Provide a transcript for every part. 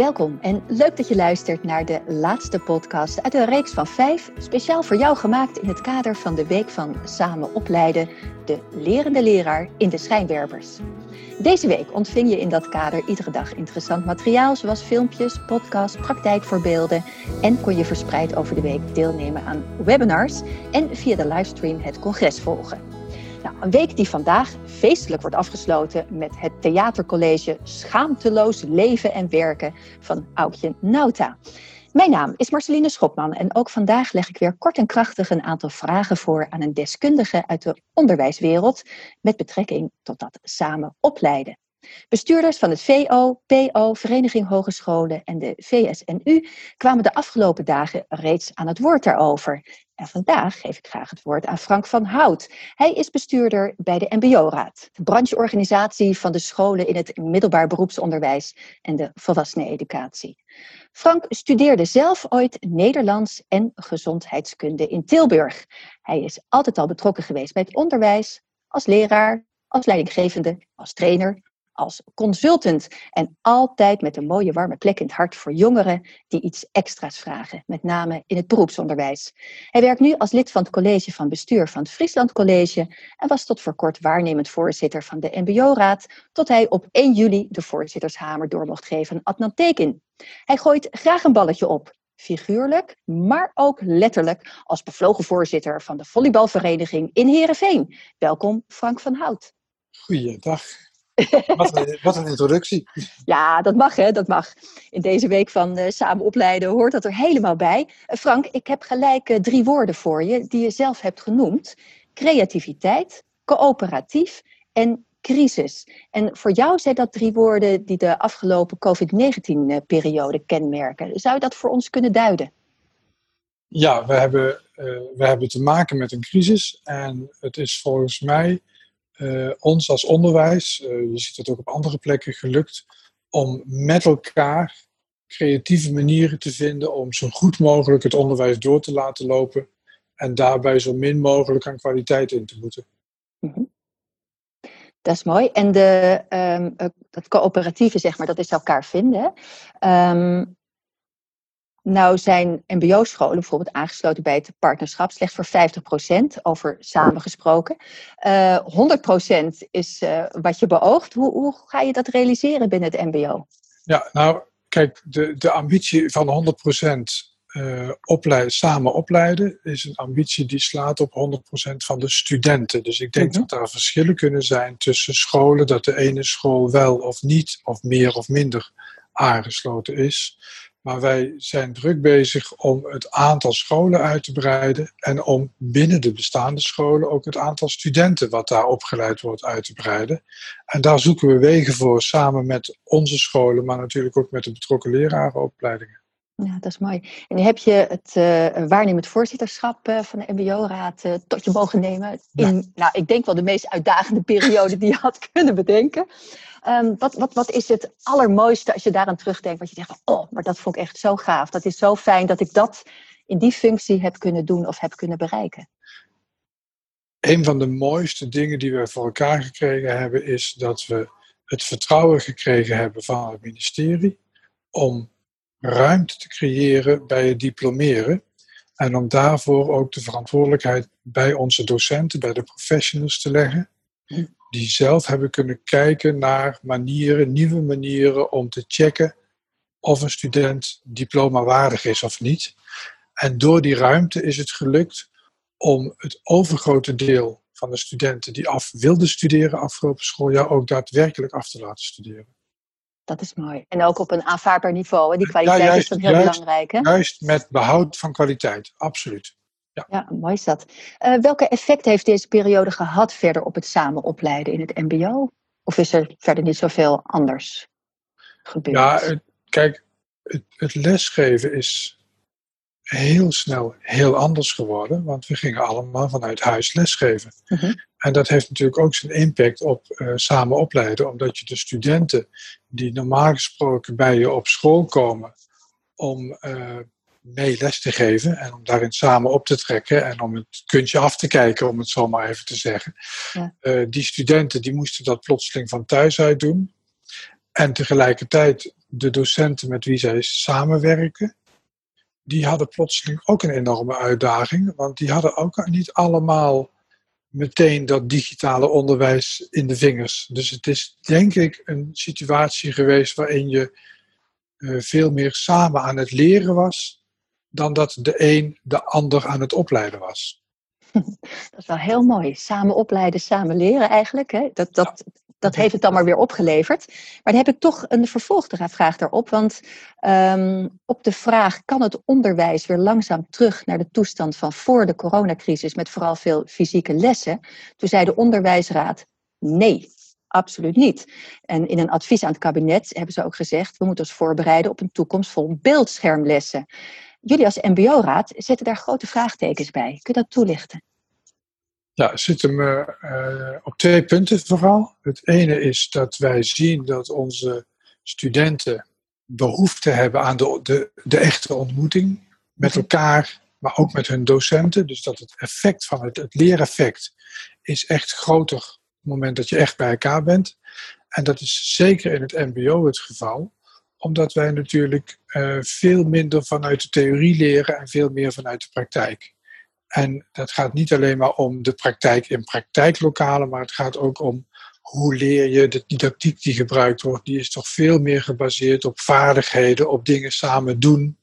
Welkom en leuk dat je luistert naar de laatste podcast uit een reeks van vijf, speciaal voor jou gemaakt in het kader van de week van Samen Opleiden, de lerende leraar in de schijnwerpers. Deze week ontving je in dat kader iedere dag interessant materiaal, zoals filmpjes, podcasts, praktijkvoorbeelden en kon je verspreid over de week deelnemen aan webinars en via de livestream het congres volgen. Nou, een week die vandaag feestelijk wordt afgesloten met het theatercollege Schaamteloos Leven en Werken van Aukje Nauta. Mijn naam is Marceline Schopman en ook vandaag leg ik weer kort en krachtig een aantal vragen voor aan een deskundige uit de onderwijswereld met betrekking tot dat samen opleiden. Bestuurders van het VO, PO, Vereniging Hogescholen en de VSNU kwamen de afgelopen dagen reeds aan het woord daarover. En vandaag geef ik graag het woord aan Frank van Hout. Hij is bestuurder bij de MBO-raad, de brancheorganisatie van de scholen in het middelbaar beroepsonderwijs en de volwasseneneducatie. Frank studeerde zelf ooit Nederlands en gezondheidskunde in Tilburg. Hij is altijd al betrokken geweest bij het onderwijs, als leraar, als leidinggevende, als trainer als consultant. En altijd met een mooie warme plek in het hart voor jongeren die iets extra's vragen, met name in het beroepsonderwijs. Hij werkt nu als lid van het college van bestuur van het Friesland College en was tot voor kort waarnemend voorzitter van de MBO-raad, tot hij op 1 juli de voorzittershamer door mocht geven aan Adnan Tekin. Hij gooit graag een balletje op, figuurlijk, maar ook letterlijk als bevlogen voorzitter van de volleybalvereniging in Heerenveen. Welkom Frank van Hout. Goeiedag. Wat een, wat een, introductie. Ja, dat mag hè, dat mag. In deze week van uh, samen opleiden hoort dat er helemaal bij. Uh, Frank, ik heb gelijk uh, drie woorden voor je die je zelf hebt genoemd. Creativiteit, coöperatief en crisis. En voor jou zijn dat drie woorden die de afgelopen COVID-19-periode kenmerken. Zou je dat voor ons kunnen duiden? Ja, we hebben, we hebben te maken met een crisis. En het is volgens mij uh, ons als onderwijs, uh, je ziet het ook op andere plekken, gelukt om met elkaar creatieve manieren te vinden om zo goed mogelijk het onderwijs door te laten lopen en daarbij zo min mogelijk aan kwaliteit in te moeten. -hmm. Dat is mooi. En de, um, dat coöperatieve, zeg maar, dat is elkaar vinden. Nou zijn mbo-scholen bijvoorbeeld aangesloten bij het partnerschap slechts voor 50% over samengesproken. Uh, eh, 100% is uh, wat je beoogt. Hoe, hoe ga je dat realiseren binnen het mbo? Ja, nou kijk, de, de ambitie van 100% uh, opleiden, samen opleiden is een ambitie die slaat op 100% van de studenten. Dus ik denk mm -hmm. dat er verschillen kunnen zijn tussen scholen, dat de ene school wel of niet, of meer of minder aangesloten is. Maar wij zijn druk bezig om het aantal scholen uit te breiden en om binnen de bestaande scholen ook het aantal studenten wat daar opgeleid wordt uit te breiden. En daar zoeken we wegen voor samen met onze scholen, maar natuurlijk ook met de betrokken lerarenopleidingen. Ja, dat is mooi. En heb je het uh, waarnemend voorzitterschap uh, van de MBO-raad uh, tot je mogen nemen? In, ja. nou, ik denk wel de meest uitdagende periode die je had kunnen bedenken. Um, wat, wat, wat is het allermooiste als je daaraan terugdenkt? Wat je zegt, oh, maar dat vond ik echt zo gaaf. Dat is zo fijn dat ik dat in die functie heb kunnen doen of heb kunnen bereiken. Een van de mooiste dingen die we voor elkaar gekregen hebben, is dat we het vertrouwen gekregen hebben van het ministerie om ruimte te creëren bij het diplomeren. En om daarvoor ook de verantwoordelijkheid bij onze docenten, bij de professionals te leggen. Die zelf hebben kunnen kijken naar manieren, nieuwe manieren om te checken of een student diploma waardig is of niet. En door die ruimte is het gelukt om het overgrote deel van de studenten die af wilden studeren afgelopen schooljaar ook daadwerkelijk af te laten studeren. Dat is mooi. En ook op een aanvaardbaar niveau. Die kwaliteit ja, juist, is dan heel juist, belangrijk. Hè? Juist met behoud van kwaliteit, absoluut. Ja, ja mooi is dat. Uh, welke effect heeft deze periode gehad verder op het samen opleiden in het MBO? Of is er verder niet zoveel anders gebeurd? Ja, het, kijk, het, het, lesgeven is heel snel heel anders geworden, want we gingen allemaal vanuit huis lesgeven. -huh. En dat heeft natuurlijk ook zijn impact op uh, samen opleiden, omdat je de studenten die normaal gesproken bij je op school komen om uh, mee les te geven en om daarin samen op te trekken en om het kuntje af te kijken, om het zo maar even te zeggen. Ja. Uh, die studenten die moesten dat plotseling van thuis uit doen. En tegelijkertijd de docenten met wie zij samenwerken, die hadden plotseling ook een enorme uitdaging, want die hadden ook niet allemaal meteen dat digitale onderwijs in de vingers. Dus het is denk ik een situatie geweest waarin je uh, veel meer samen aan het leren was, dan dat de een de ander aan het opleiden was. Dat is wel heel mooi. Samen opleiden, samen leren eigenlijk. Hè? Dat, dat, dat heeft het dan maar weer opgeleverd. Maar dan heb ik toch een vervolgvraag daarop. Want um, op de vraag: kan het onderwijs weer langzaam terug naar de toestand van voor de coronacrisis, met vooral veel fysieke lessen? Toen zei de onderwijsraad: nee. Absoluut niet. En in een advies aan het kabinet hebben ze ook gezegd: we moeten ons voorbereiden op een toekomst vol beeldschermlessen. Jullie als MBO-raad zetten daar grote vraagtekens bij. Kun je dat toelichten? Ja, zit hem uh, op twee punten vooral. Het ene is dat wij zien dat onze studenten behoefte hebben aan de, de, de echte ontmoeting met elkaar, maar ook met hun docenten. Dus dat het effect van het, het leereffect is echt groter op het moment dat je echt bij elkaar bent. En dat is zeker in het MBO het geval, omdat wij natuurlijk uh, veel minder vanuit de theorie leren en veel meer vanuit de praktijk. En dat gaat niet alleen maar om de praktijk in praktijklokalen, maar het gaat ook om hoe leer je de didactiek die gebruikt wordt. Die is toch veel meer gebaseerd op vaardigheden, op dingen samen doen.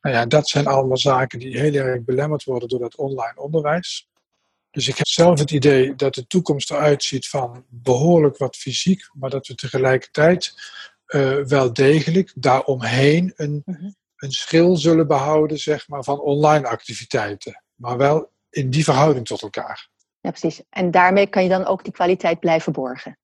Nou ja, dat zijn allemaal zaken die heel erg belemmerd worden door dat online onderwijs. Dus ik heb zelf het idee dat de toekomst eruit ziet van behoorlijk wat fysiek, maar dat we tegelijkertijd uh, wel degelijk daaromheen een, mhm. een schil zullen behouden zeg maar, van online activiteiten maar wel in die verhouding tot elkaar. Ja, precies. En daarmee kan je dan ook die kwaliteit blijven borgen.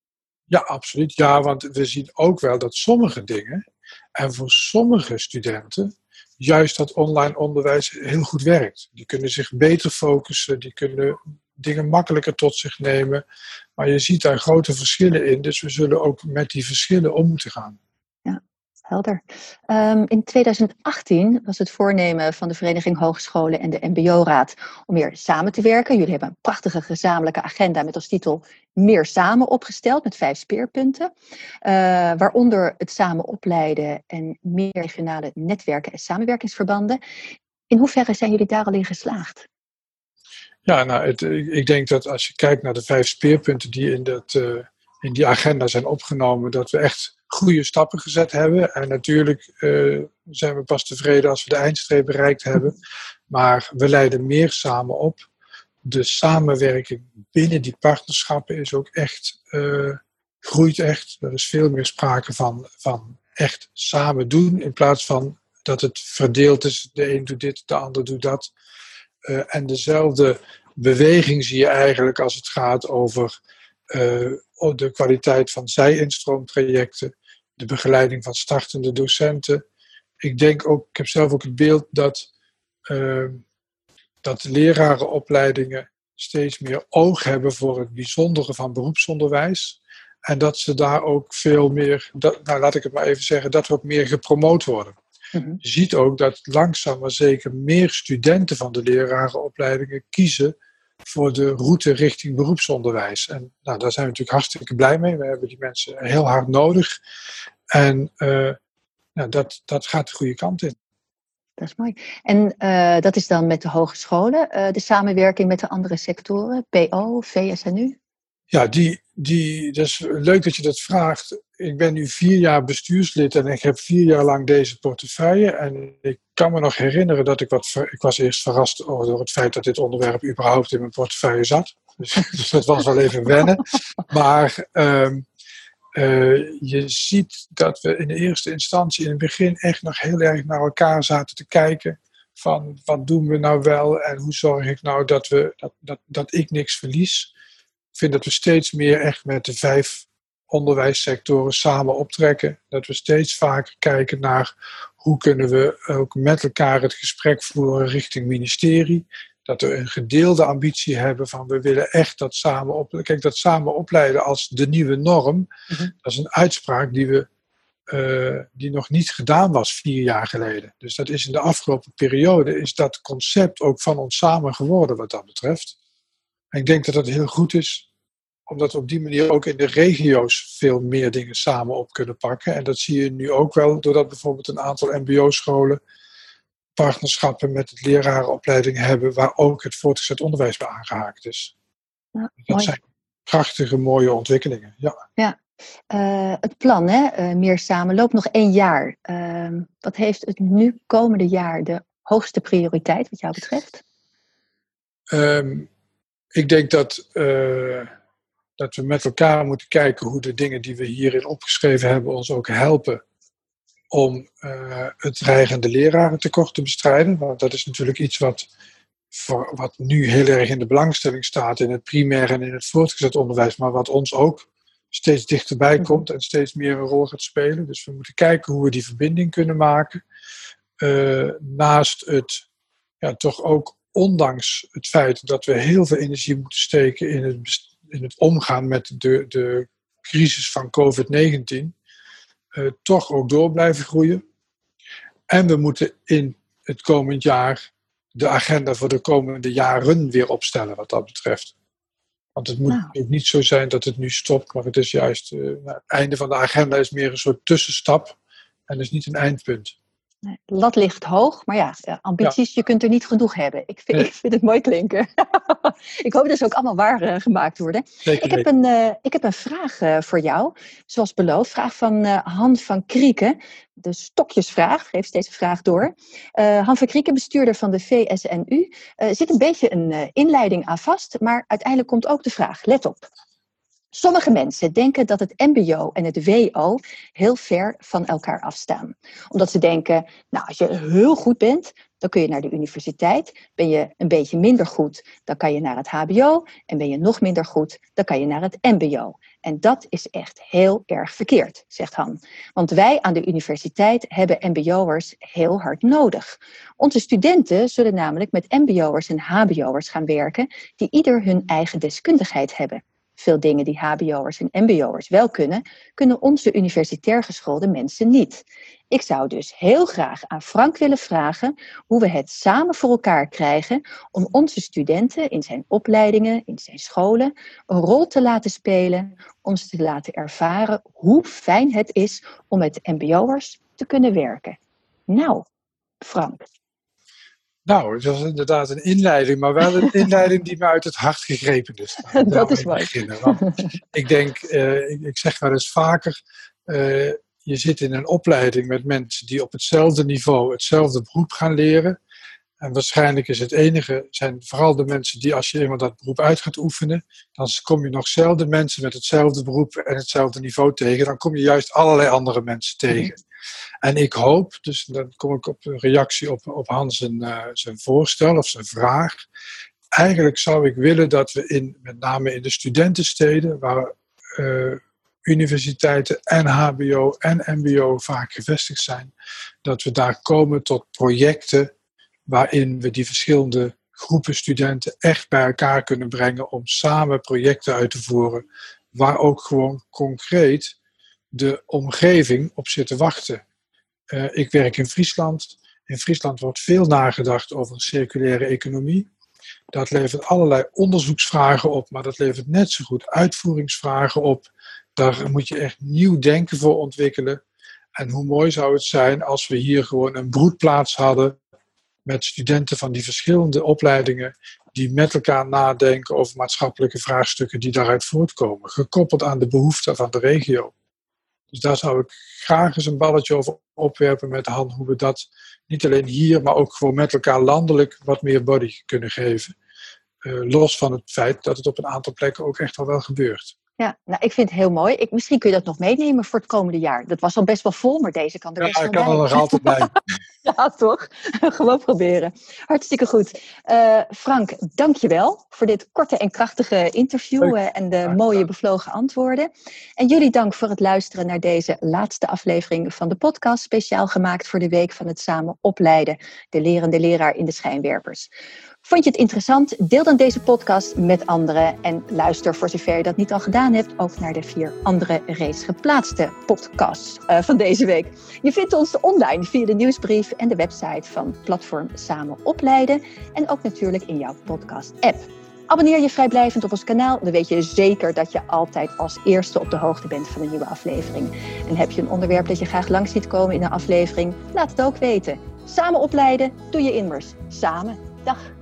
Ja, absoluut. Ja, want we zien ook wel dat sommige dingen, en voor sommige studenten, juist dat online onderwijs heel goed werkt. Die kunnen zich beter focussen, die kunnen dingen makkelijker tot zich nemen. Maar je ziet daar grote verschillen in, dus we zullen ook met die verschillen om moeten gaan helder. Um, in 2018 was het voornemen van de Vereniging Hogescholen en de MBO-raad om meer samen te werken. Jullie hebben een prachtige gezamenlijke agenda met als titel Meer samen opgesteld met vijf speerpunten. Uh, waaronder het samen opleiden en meer regionale netwerken en samenwerkingsverbanden. In hoeverre zijn jullie daar al in geslaagd? Ja, nou, het, ik denk dat als je kijkt naar de vijf speerpunten die in, dat, uh, in die agenda zijn opgenomen, dat we echt goede stappen gezet hebben. En natuurlijk uh, zijn we pas tevreden als we de eindstreep bereikt hebben. Maar we leiden meer samen op. De samenwerking binnen die partnerschappen is ook echt, uh, groeit echt. Er is veel meer sprake van, van echt samen doen. In plaats van dat het verdeeld is. De een doet dit, de ander doet dat. Uh, en dezelfde beweging zie je eigenlijk als het gaat over de kwaliteit van zij-instroomtrajecten de begeleiding van startende docenten. Ik denk ook, ik heb zelf ook het beeld dat, uh, dat lerarenopleidingen steeds meer oog hebben voor het bijzondere van beroepsonderwijs. En dat ze daar ook veel meer, dat, nou laat ik het maar even zeggen, dat we ook meer gepromoot worden. Mhm. Je ziet ook dat langzaam maar zeker meer studenten van de lerarenopleidingen kiezen voor de route richting beroepsonderwijs. En nou, daar zijn we natuurlijk hartstikke blij mee. We hebben die mensen heel hard nodig. En uh, nou, dat, dat gaat de goede kant in. Dat is mooi. En uh, dat is dan met de hogescholen, uh, de samenwerking met de andere sectoren, PO, VSNU? Ja, die, die, dat is leuk dat je dat vraagt. Ik ben nu vier jaar bestuurslid en ik heb vier jaar lang deze portefeuille. En ik kan me nog herinneren dat ik wat. Ik was eerst verrast door het feit dat dit onderwerp überhaupt in mijn portefeuille zat. Dus, dus dat was wel even wennen. Maar um, uh, je ziet dat we in de eerste instantie in het begin echt nog heel erg naar elkaar zaten te kijken. Van wat doen we nou wel en hoe zorg ik nou dat, we, dat, dat, dat ik niks verlies. Ik vind dat we steeds meer echt met de vijf onderwijssectoren samen optrekken. Dat we steeds vaker kijken naar hoe kunnen we ook met elkaar het gesprek voeren richting ministerie. Dat we een gedeelde ambitie hebben van we willen echt dat samen opleiden. Kijk, dat samen opleiden als de nieuwe norm, mhm. dat is een uitspraak die we uh, die nog niet gedaan was vier jaar geleden. Dus dat is in de afgelopen periode, is dat concept ook van ons samen geworden wat dat betreft. En ik denk dat dat heel goed is omdat we op die manier ook in de regio's veel meer dingen samen op kunnen pakken. En dat zie je nu ook wel, doordat bijvoorbeeld een aantal MBO-scholen partnerschappen met het lerarenopleiding hebben, waar ook het voortgezet onderwijs bij aangehaakt is. Ja, dat zijn prachtige, mooie ontwikkelingen. Ja. ja. Uh, het plan, hè, uh, meer samen, loopt nog één jaar. Uh, wat heeft het nu komende jaar de hoogste prioriteit wat jou betreft? Um, ik denk dat, uh, dat we met elkaar moeten kijken hoe de dingen die we hierin opgeschreven hebben ons ook helpen om uh, het dreigende lerarentekort te bestrijden. Want dat is natuurlijk iets wat, voor, wat nu heel erg in de belangstelling staat in het primair en in het voortgezet onderwijs, maar wat ons ook steeds dichterbij mhm. komt en steeds meer een rol gaat spelen. Dus we moeten kijken hoe we die verbinding kunnen maken. Uh, naast het ja, toch ook ondanks het feit dat we heel veel energie moeten steken in het, in het omgaan met de, de crisis van COVID-19, uh, toch ook door blijven groeien. En we moeten in het komend jaar de agenda voor de komende jaren weer opstellen wat dat betreft. Want het moet nou. niet zo zijn dat het nu stopt, maar het is juist, uh, het einde van de agenda is meer een soort tussenstap en is niet een eindpunt. De lat ligt hoog, maar ja, ambities, je kunt er niet genoeg hebben. Ik vind, ik vind het mooi klinken. ik hoop dat ze ook allemaal waar uh, gemaakt worden. ik, heb een, uh, ik heb een vraag uh, voor jou, zoals beloofd. Vraag van Han van Krieken. De stokjesvraag, geeft deze vraag door. Han van Krieken, bestuurder van de VSNU. zit een beetje een inleiding aan vast, maar uiteindelijk komt ook de vraag. Let op. Sommige mensen denken dat het MBO en het WO heel ver van elkaar afstaan. Omdat ze denken, nou, als je heel goed bent, dan kun je naar de universiteit. Ben je een beetje minder goed, dan kan je naar het HBO. En ben je nog minder goed, dan kan je naar het MBO. En dat is echt heel erg verkeerd, zegt Han. Want wij aan de universiteit hebben MBO'ers heel hard nodig. Onze studenten zullen namelijk met MBO'ers en HBO'ers gaan werken, die ieder hun eigen deskundigheid hebben. Veel dingen die HBO'ers en MBO'ers wel kunnen, kunnen onze universitair geschoolde mensen niet. Ik zou dus heel graag aan Frank willen vragen hoe we het samen voor elkaar krijgen om onze studenten in zijn opleidingen, in zijn scholen, een rol te laten spelen, om ze te laten ervaren hoe fijn het is om met MBO'ers te kunnen werken. Nou, Frank, nou, het was inderdaad een inleiding, maar wel een inleiding die me uit het hart gegrepen is. dat is mooi. ik denk, uh, ik, ik, zeg wel eens vaker, uh, je zit in een opleiding met mensen die op hetzelfde niveau hetzelfde beroep gaan leren. En waarschijnlijk is het enige, zijn vooral de mensen die als je eenmaal dat beroep uit gaat oefenen, dan kom je nog zelden mensen met hetzelfde beroep en hetzelfde niveau tegen. Dan kom je juist allerlei andere mensen tegen. En ik hoop, dus dan kom ik op een reactie op, op Hans zijn, uh, zijn voorstel of zijn vraag. Eigenlijk zou ik willen dat we in, met name in de studentensteden, waar uh, universiteiten en HBO en MBO vaak gevestigd zijn, dat we daar komen tot projecten waarin we die verschillende groepen studenten echt bij elkaar kunnen brengen om samen projecten uit te voeren, waar ook gewoon concreet de omgeving op zit te wachten. Uh, ik werk in Friesland. In Friesland wordt veel nagedacht over een circulaire economie. Dat levert allerlei onderzoeksvragen op, maar dat levert net zo goed uitvoeringsvragen op. Daar moet je echt nieuw denken voor ontwikkelen. En hoe mooi zou het zijn als we hier gewoon een broedplaats hadden met studenten van die verschillende opleidingen die met elkaar nadenken over maatschappelijke vraagstukken die daaruit voortkomen, gekoppeld aan de behoeften van de regio. Dus daar zou ik graag eens een balletje over opwerpen met de hand hoe we dat niet alleen hier, maar ook gewoon met elkaar landelijk wat meer body kunnen geven. Uh, los van het feit dat het op een aantal plekken ook echt al wel gebeurt. Ja, nou, ik vind het heel mooi. Ik, misschien kun je dat nog meenemen voor het komende jaar. Dat was al best wel vol, maar deze kan er ja, ik kan er nog altijd bij. ja, toch? Gewoon proberen. Hartstikke goed. Uh, Frank, dankjewel voor dit korte en krachtige interview uh, en de mooie bevlogen antwoorden. En jullie dank voor het luisteren naar deze laatste aflevering van de podcast, speciaal gemaakt voor de week van het samen opleiden, de lerende leraar in de schijnwerpers. Vond je het interessant? Deel dan deze podcast met anderen en luister voor zover je dat niet al gedaan hebt ook naar de vier andere reeds geplaatste podcasts uh, van deze week. Je vindt ons online via de nieuwsbrief en de website van Platform Samen Opleiden en ook natuurlijk in jouw podcast-app. Abonneer je vrijblijvend op ons kanaal, dan weet je zeker dat je altijd als eerste op de hoogte bent van een nieuwe aflevering. En heb je een onderwerp dat je graag langs ziet komen in een aflevering, laat het ook weten. Samen opleiden doe je immers. Samen. Dag.